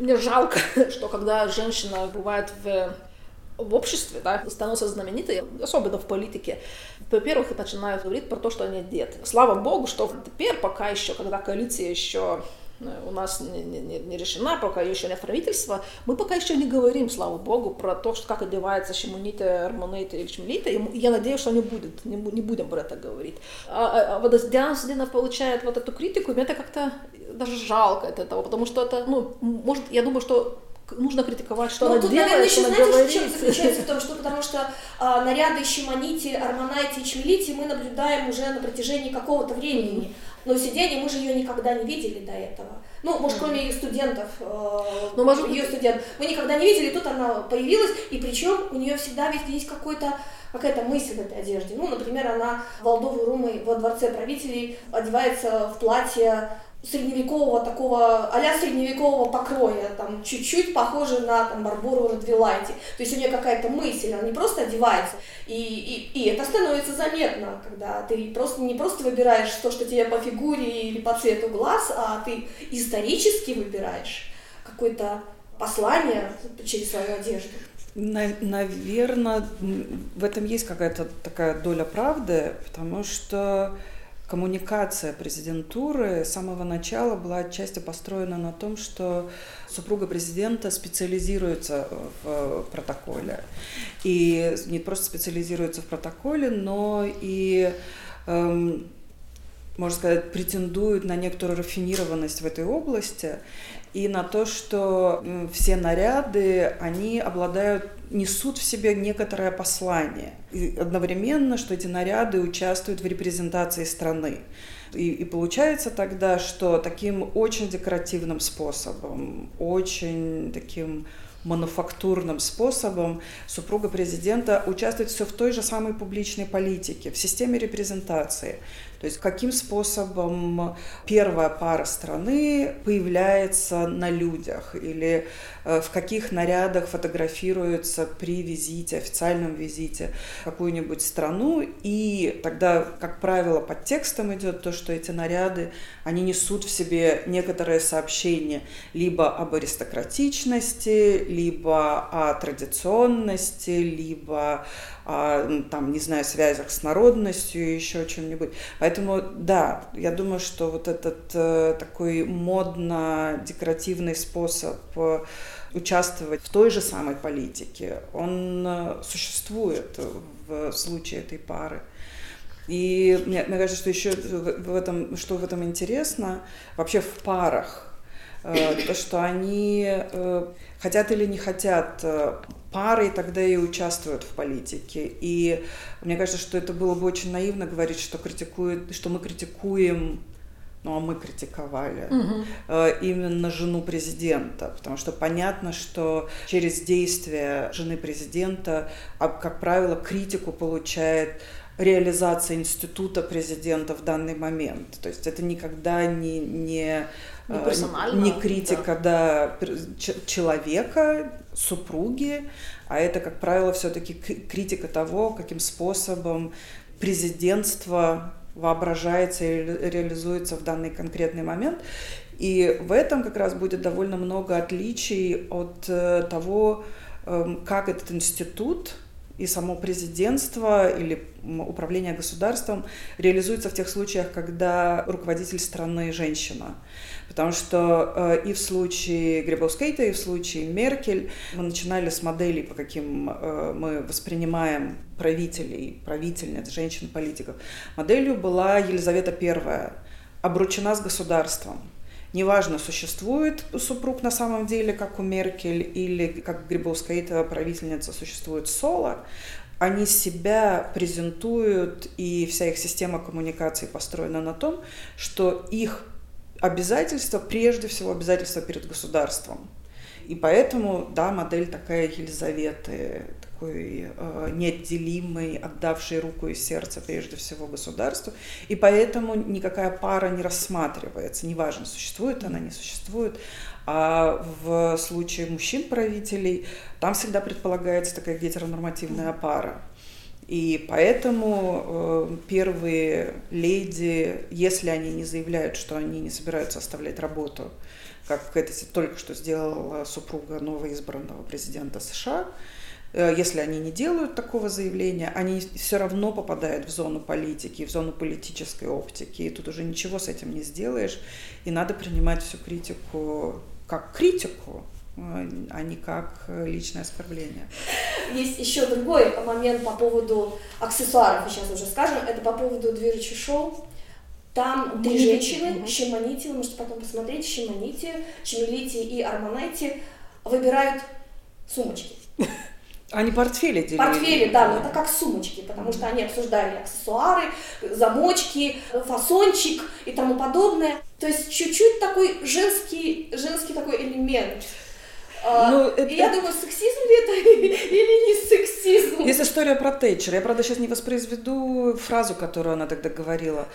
мне жалко, что когда женщина бывает в, в обществе, да, становится знаменитой, особенно в политике, во-первых, начинают говорить про то, что они одеты. Слава богу, что теперь пока еще, когда коалиция еще э, у нас не, не- не- решена, пока еще нет правительства, мы пока еще не говорим, слава богу, про то, что как одевается Шимонита, Армонейта или м- я надеюсь, что не будет, не, не будем про это говорить. А, а- а вот Диана Сидина получает вот эту критику, и мне это как-то даже жалко от этого, потому что это, ну, может, я думаю, что нужно критиковать, что ну, она тут, делает, наверное, что еще она знаете, в чем говорит. заключается в том, что потому что а, наряды Шимонити, Армонайте и Чмелити мы наблюдаем уже на протяжении какого-то времени. Но сиденье мы же ее никогда не видели до этого. Ну, может, кроме ее студентов, э, Ну, может ее студент. Мы никогда не видели, тут она появилась, и причем у нее всегда ведь есть какой-то какая-то мысль в этой одежде. Ну, например, она в Валдовой Румы во дворце правителей одевается в платье средневекового такого, а средневекового покроя, там, чуть-чуть похоже на там, Барбору Радвилайте. То есть у нее какая-то мысль, она не просто одевается. И, и, и это становится заметно, когда ты просто не просто выбираешь то, что тебе по фигуре или по цвету глаз, а ты исторически выбираешь какое-то послание через свою одежду. Наверное, в этом есть какая-то такая доля правды, потому что коммуникация президентуры с самого начала была отчасти построена на том, что супруга президента специализируется в протоколе. И не просто специализируется в протоколе, но и эм, можно сказать, претендует на некоторую рафинированность в этой области и на то, что все наряды, они обладают, несут в себе некоторое послание. И одновременно, что эти наряды участвуют в репрезентации страны. И, и получается тогда, что таким очень декоративным способом, очень таким мануфактурным способом супруга президента участвует все в той же самой публичной политике, в системе репрезентации. То есть каким способом первая пара страны появляется на людях или э, в каких нарядах фотографируется при визите, официальном визите какую-нибудь страну. И тогда, как правило, под текстом идет то, что эти наряды, они несут в себе некоторое сообщение либо об аристократичности, либо о традиционности, либо о, там, не знаю, связях с народностью, еще чем-нибудь. Поэтому, да, я думаю, что вот этот э, такой модно-декоративный способ э, участвовать в той же самой политике, он э, существует в случае этой пары. И мне, мне кажется, что еще в этом, что в этом интересно, вообще в парах, то, что они э, хотят или не хотят, э, парой тогда и участвуют в политике. И мне кажется, что это было бы очень наивно говорить, что, критикует, что мы критикуем ну а мы критиковали э, именно жену президента, потому что понятно, что через действия жены президента, а, как правило, критику получает реализация института президента в данный момент. То есть это никогда не, не, Не персонально, не критика да. ч- человека, супруги, а это, как правило, все-таки критика того, каким способом президентство воображается и ре- реализуется в данный конкретный момент. И в этом как раз будет довольно много отличий от э, того, эм, как этот институт и само президентство или управление государством реализуется в тех случаях, когда руководитель страны женщина. Потому что э, и в случае Грибовскейта, и в случае Меркель мы начинали с моделей, по каким э, мы воспринимаем правителей, правительниц, женщин-политиков. Моделью была Елизавета I, обручена с государством. Неважно, существует супруг на самом деле, как у Меркель, или как Грибовская правительница существует соло, они себя презентуют, и вся их система коммуникации построена на том, что их обязательства, прежде всего обязательства перед государством. И поэтому, да, модель такая Елизаветы, такой э, неотделимый, отдавший руку и сердце прежде всего государству. И поэтому никакая пара не рассматривается, неважно, существует она, не существует. А в случае мужчин-правителей там всегда предполагается такая гетеронормативная пара. И поэтому э, первые леди, если они не заявляют, что они не собираются оставлять работу, как это только что сделала супруга новоизбранного президента США, если они не делают такого заявления, они все равно попадают в зону политики, в зону политической оптики, и тут уже ничего с этим не сделаешь, и надо принимать всю критику как критику, а не как э, личное оскорбление. Есть еще другой момент по поводу аксессуаров, сейчас уже скажем, это по поводу движущего шоу. Там три женщины, Шимонити, вы можете потом посмотреть, Шимонити, Чемилити и Арманайти выбирают сумочки. Они портфели делили. Портфели, да, но это как сумочки, потому что они обсуждали аксессуары, замочки, фасончик и тому подобное. То есть чуть-чуть такой женский, женский такой элемент. А, ну, это... Я думаю, сексизм ли это или не сексизм? Есть история про Тэтчер. Я, правда, сейчас не воспроизведу фразу, которую она тогда говорила.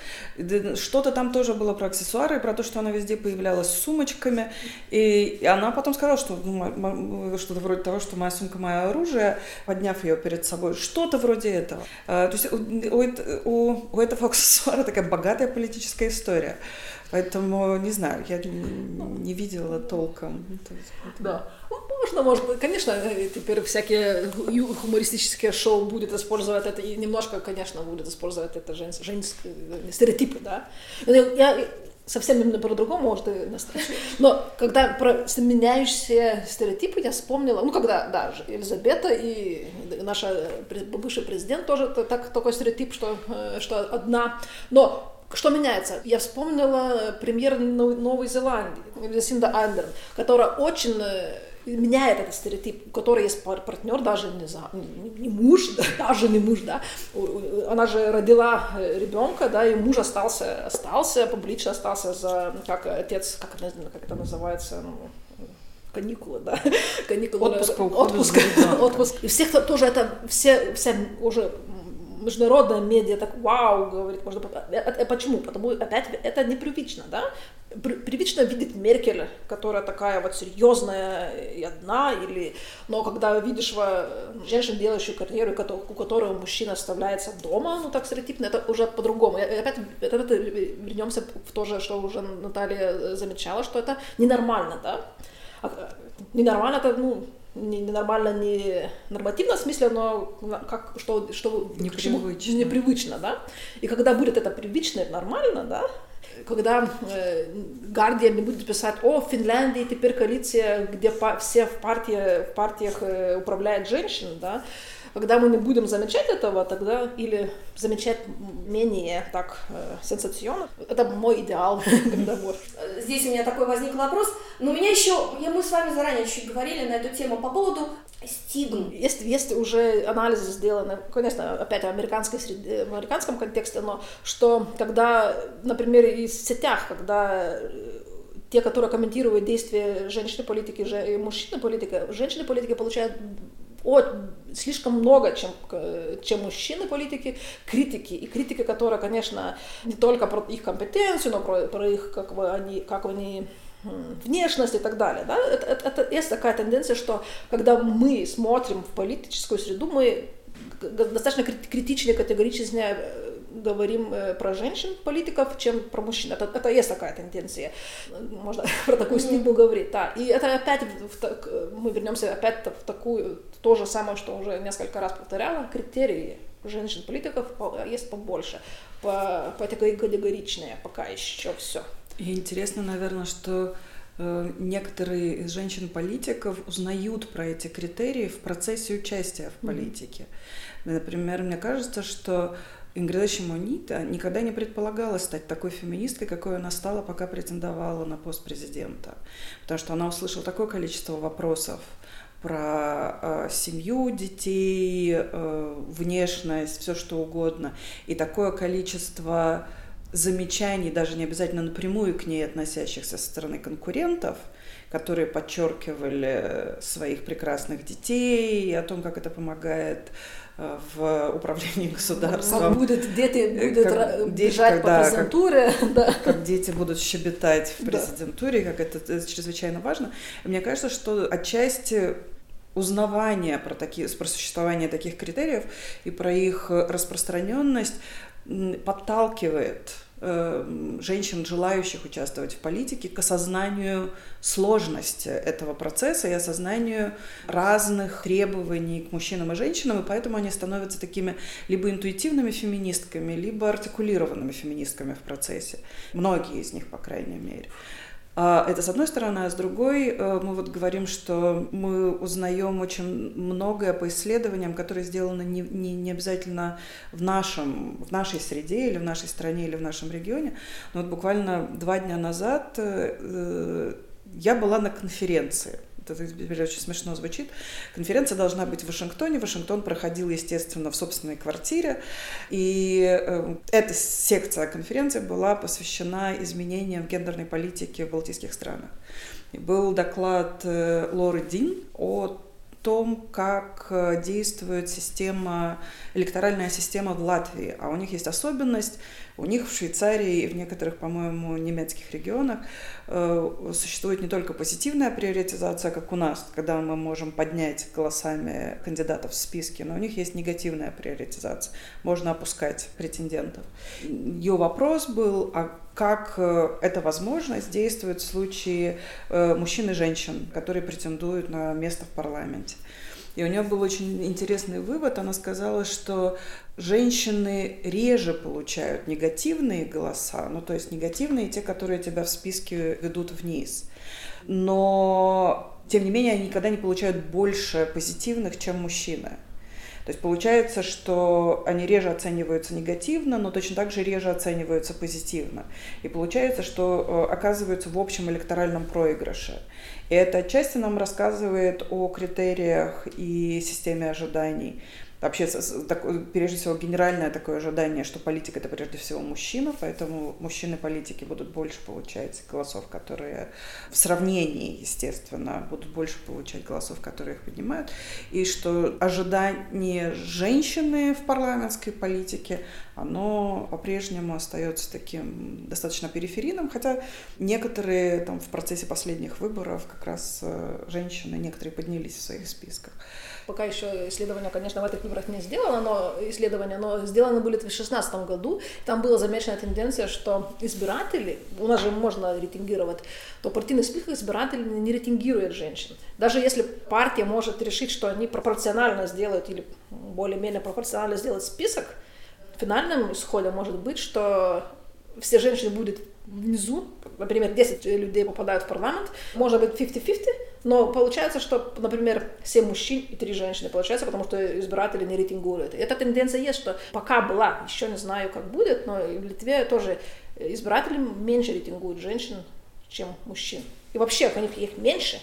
Что-то там тоже было про аксессуары, про то, что она везде появлялась с сумочками. И она потом сказала, что ну, что-то вроде того, что моя сумка – мое оружие, подняв ее перед собой. Что-то вроде этого. А, то есть у, у, у этого аксессуара такая богатая политическая история. Поэтому, не знаю, я не видела толком. Да. Ну, можно, может, конечно, э, теперь всякие хумористические шоу будет использовать это, и немножко, конечно, будет использовать это женские, женские стереотипы, да. Я совсем именно по-другому, может, и Но когда про меняющиеся стереотипы я вспомнила, ну, когда, да, Елизавета и наша бывший президент тоже так, такой стереотип, что, э, что одна. Но что меняется? Я вспомнила премьер Новой Зеландии, Синда Андерн, которая очень э, меняет этот стереотип, у которой есть партнер, даже не, за, не, муж, даже не муж, да, она же родила э, ребенка, да, и муж остался, остался, публично остался за, как отец, как, как это называется, ну, каникулы, да, каникулы, отпуск, отпуск, отпуск. И всех тоже это, все, все уже международная медиа так вау говорит, можно... Это, почему? Потому опять это непривычно, да? Привычно видеть Меркель, которая такая вот серьезная и одна, или... но когда видишь женщину, делающую карьеру, у которой мужчина оставляется дома, ну так стереотипно, это уже по-другому. И опять, опять вернемся в то же, что уже Наталья замечала, что это ненормально, да? А, ненормально это, ну, ненормально не нормативном смысле, но как, что, что непривычно. непривычно, да. И когда будет это привычно и нормально, да, когда э, не будет писать, о, в Финляндии теперь коалиция, где по, все в, партии, в партиях э, управляют женщины, да, когда мы не будем замечать этого, тогда или замечать менее так э, сенсационно. Это мой идеал. Здесь у меня такой возник вопрос. Но у меня еще, я, мы с вами заранее чуть говорили на эту тему по поводу стигм. Есть, есть уже анализы сделаны, конечно, опять в, американской среде, в американском контексте, но что когда, например, и в сетях, когда э, те, которые комментируют действия женщины-политики и мужчины-политики, женщины-политики получают от, слишком много, чем, чем мужчины политики, критики. И критики, которая, конечно, не только про их компетенцию, но про, про их, как бы они, как они внешность и так далее. Да? Это, это, это есть такая тенденция, что когда мы смотрим в политическую среду, мы достаточно критично, категорично говорим э, про женщин-политиков, чем про мужчин. Это, это есть такая тенденция. Можно про такую стигму говорить. Да. И это опять, в так, мы вернемся опять в такую, то же самое, что уже несколько раз повторяла, критерии женщин-политиков есть побольше, по, по категоричные пока еще все. И интересно, наверное, что э, некоторые из женщин-политиков узнают про эти критерии в процессе участия в политике. Mm-hmm. Например, мне кажется, что Ингрида Шимонита никогда не предполагала стать такой феминисткой, какой она стала, пока претендовала на пост президента. Потому что она услышала такое количество вопросов про э, семью детей, э, внешность, все что угодно. И такое количество замечаний, даже не обязательно напрямую к ней относящихся со стороны конкурентов, которые подчеркивали своих прекрасных детей о том, как это помогает в управлении государством. Как будут дети э, будут как бежать дети, по президентуре. Как, да. как дети будут щебетать в президентуре, да. как это, это чрезвычайно важно. И мне кажется, что отчасти узнавание про, такие, про существование таких критериев и про их распространенность подталкивает женщин, желающих участвовать в политике, к осознанию сложности этого процесса и осознанию разных требований к мужчинам и женщинам, и поэтому они становятся такими либо интуитивными феминистками, либо артикулированными феминистками в процессе. Многие из них, по крайней мере. А, это с одной стороны, а с другой э, мы вот говорим, что мы узнаем очень многое по исследованиям, которые сделаны не, не, не обязательно в, нашем, в нашей среде или в нашей стране или в нашем регионе. Но вот буквально два дня назад э, э, я была на конференции – это очень смешно звучит. Конференция должна быть в Вашингтоне. Вашингтон проходил, естественно, в собственной квартире. И э, эта секция конференции была посвящена изменениям гендерной политике в балтийских странах. И был доклад э, Лоры Дин о том, как э, действует система, электоральная система в Латвии. А у них есть особенность, у них в Швейцарии и в некоторых, по-моему, немецких регионах э, существует не только позитивная приоритизация, как у нас, когда мы можем поднять голосами кандидатов в списке, но у них есть негативная приоритизация. Можно опускать претендентов. Ее вопрос был, а как э, эта возможность действует в случае э, мужчин и женщин, которые претендуют на место в парламенте. И у нее был очень интересный вывод. Она сказала, что женщины реже получают негативные голоса, ну то есть негативные те, которые тебя в списке ведут вниз. Но, тем не менее, они никогда не получают больше позитивных, чем мужчины. То есть получается, что они реже оцениваются негативно, но точно так же реже оцениваются позитивно. И получается, что э, оказываются в общем электоральном проигрыше. И это отчасти нам рассказывает о критериях и системе ожиданий вообще, прежде всего, генеральное такое ожидание, что политик это прежде всего мужчина, поэтому мужчины-политики будут больше получать голосов, которые в сравнении, естественно, будут больше получать голосов, которые их поднимают, и что ожидание женщины в парламентской политике, оно по-прежнему остается таким достаточно периферийным, хотя некоторые там в процессе последних выборов как раз э, женщины, некоторые поднялись в своих списках. Пока еще исследования, конечно, в этих выборах не сделано, но исследования, но сделаны были в 2016 году. Там была замечена тенденция, что избиратели, у нас же можно рейтингировать, то партийный список избирателей не рейтингирует женщин. Даже если партия может решить, что они пропорционально сделают или более-менее пропорционально сделают список, финальным исходом может быть, что все женщины будут внизу, например, 10 людей попадают в парламент, может быть 50-50, но получается, что, например, 7 мужчин и 3 женщины получается, потому что избиратели не рейтингуют. Эта тенденция есть, что пока была, еще не знаю, как будет, но в Литве тоже избиратели меньше рейтингуют женщин, чем мужчин. И вообще, у них их меньше,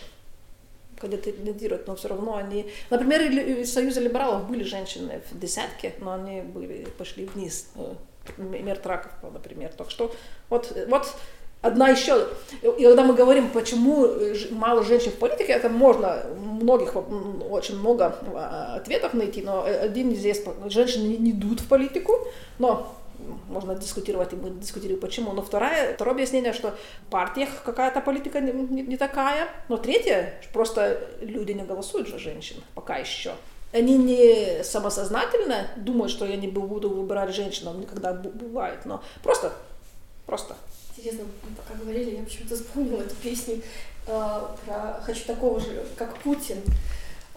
кандидируют, но все равно они... Например, из Союза либералов были женщины в десятке, но они были, пошли вниз. Мер Траков, например. Так что вот, вот одна еще, и когда мы говорим, почему мало женщин в политике, это можно многих, очень много а, ответов найти, но один здесь, женщины не идут в политику, но можно дискутировать, и мы дискутируем почему. Но второе, второе объяснение, что в партиях какая-то политика не, не, не такая. Но третье, просто люди не голосуют за женщин пока еще. Они не самосознательно думают, что я не буду выбирать женщину, никогда бывает, но просто, просто. Интересно, пока говорили, я почему-то вспомнила эту песню э, про «Хочу такого же, как Путин».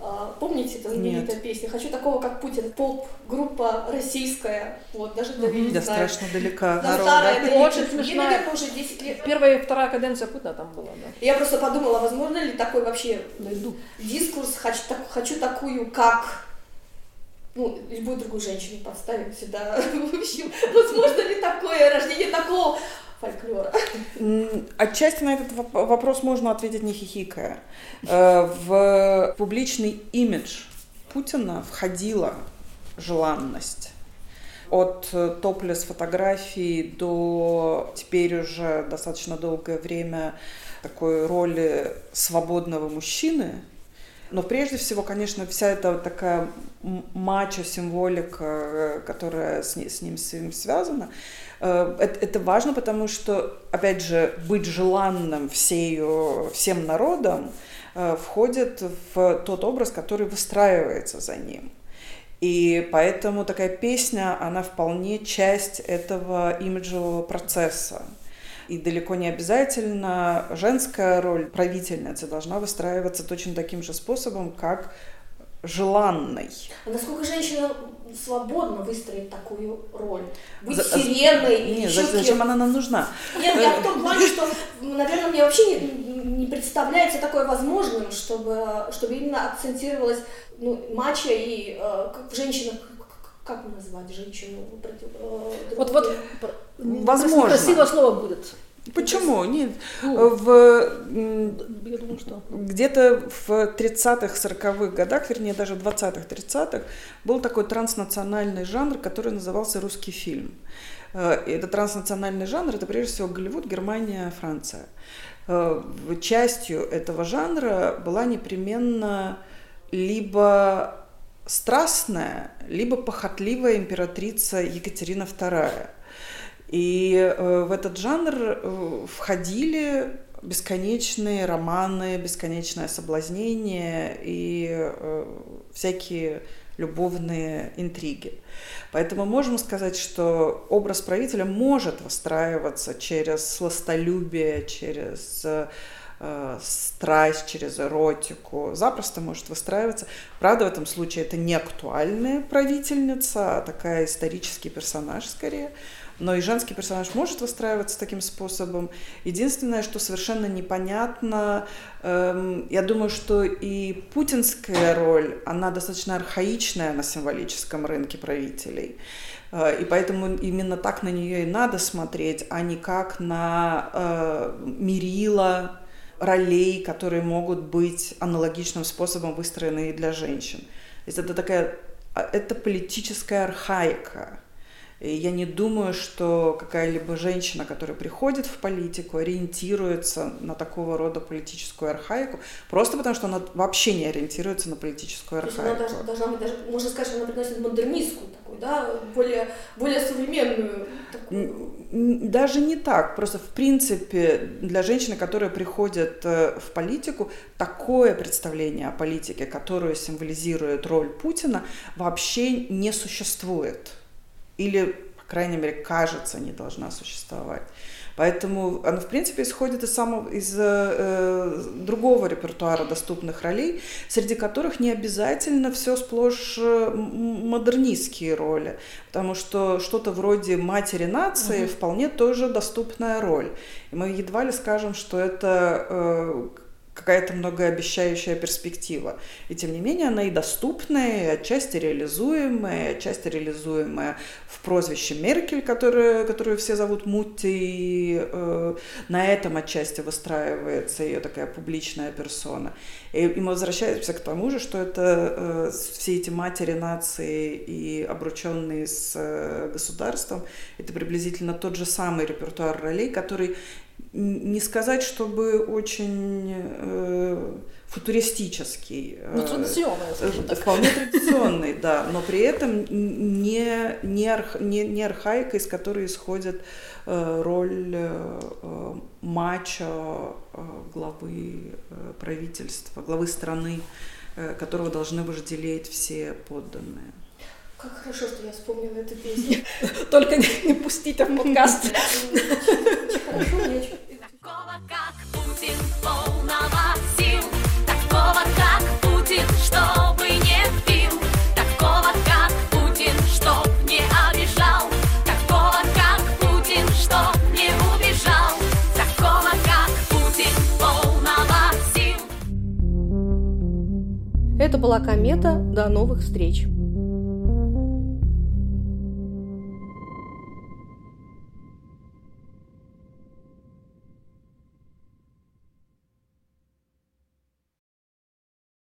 Э, помните эту знаменитая песня? «Хочу такого, как Путин». Поп-группа российская, вот, даже не Я знает. страшно далека. Да, народ, старая, да? это Очень ей, смешная. наверное, уже 10 лет. Первая и вторая каденция Путина там была, да. Я просто подумала, возможно ли такой вообще дискурс «хочу, так- хочу такую, как...» Ну, любую другую женщину подставим сюда. В общем, возможно ли такое рождение такого фольклора? Отчасти на этот воп- вопрос можно ответить не хихикая. Э, В публичный имидж Путина входила желанность. От э, топлес фотографий до теперь уже достаточно долгое время такой роли свободного мужчины. Но прежде всего, конечно, вся эта такая мачо-символика, э, которая с, ни- с ним связана, это, это важно, потому что, опять же, быть желанным всею, всем народом э, входит в тот образ, который выстраивается за ним. И поэтому такая песня, она вполне часть этого имиджевого процесса. И далеко не обязательно женская роль правительницы должна выстраиваться точно таким же способом, как желанной. А насколько женщина свободно выстроить такую роль? Быть За- сиреной или Нет, еще за- зачем она нам нужна? Нет, я в том плане, что, наверное, мне вообще не, не представляется такое возможным, чтобы, чтобы именно акцентировалась ну, мачо и э, как женщина, как, как назвать женщину? против- э, Вот, вот, Возможно. Красивое слово будет. Почему? Нет. Ну. В, Я думаю, что... где-то в 30-х, 40-х годах, вернее, даже в 20-х, 30-х, был такой транснациональный жанр, который назывался русский фильм. Э, и Этот транснациональный жанр – это прежде всего Голливуд, Германия, Франция. Э, Частью этого жанра была непременно либо страстная, либо похотливая императрица Екатерина II. И э, в этот жанр э, входили бесконечные романы, бесконечное соблазнение и э, всякие любовные интриги. Поэтому можем сказать, что образ правителя может выстраиваться через сластолюбие, через страсть, через эротику, запросто может выстраиваться. Правда, в этом случае это не актуальная правительница, а такая исторический персонаж скорее. Но и женский персонаж может выстраиваться таким способом. Единственное, что совершенно непонятно, эм, я думаю, что и путинская роль, она достаточно архаичная на символическом рынке правителей. Э, И поэтому именно так на нее и надо смотреть, а не как на э, мерила ролей, которые могут быть аналогичным способом выстроены и для женщин. То есть это такая, а, это политическая архаика. Я не думаю, что какая-либо женщина, которая приходит в политику, ориентируется на такого рода политическую архаику, просто потому что она вообще не ориентируется на политическую То есть она архаику. даже- должна быть даже, можно сказать, что она приносит модернистскую такую, да, более, более современную такую. Даже не так. Просто, в принципе, для женщины, которая приходит э, в политику, такое представление о политике, которую символизирует роль Путина, вообще не существует. Или, по крайней мере, кажется, не должна существовать. Поэтому она, в принципе, исходит из, самого, из э, другого репертуара доступных ролей, среди которых не обязательно все сплошь э, модернистские роли, потому что что-то вроде матери нации вполне тоже доступная роль. И мы едва ли скажем, что это э, какая-то многообещающая перспектива. И тем не менее она и доступная, и отчасти реализуемая, и отчасти реализуемая в прозвище Меркель, которую, которую все зовут Мутти, и э, на этом отчасти выстраивается ее такая публичная персона. И, и мы возвращаемся к тому же, что это э, все эти матери нации и обрученные с э, государством, это приблизительно тот же самый репертуар ролей, который не сказать, чтобы очень э, футуристический. Ну, э, традиционный, скажем так. Вполне традиционный, да, но при этом не, не, арх, не, не архаика, из которой исходит э, роль э, мачо э, главы э, правительства, главы страны, э, которого должны вожделеть все подданные. Как хорошо, что я вспомнила эту песню. Только не, не пустите в подкаст. Хорошо, Такого, как Путин, полного сил. Такого, как Путин, чтобы не пил. Такого, как Путин, чтоб не обижал. Такого, как Путин, чтоб не убежал. Такого, как Путин, полного сил. Это была комета. До новых встреч.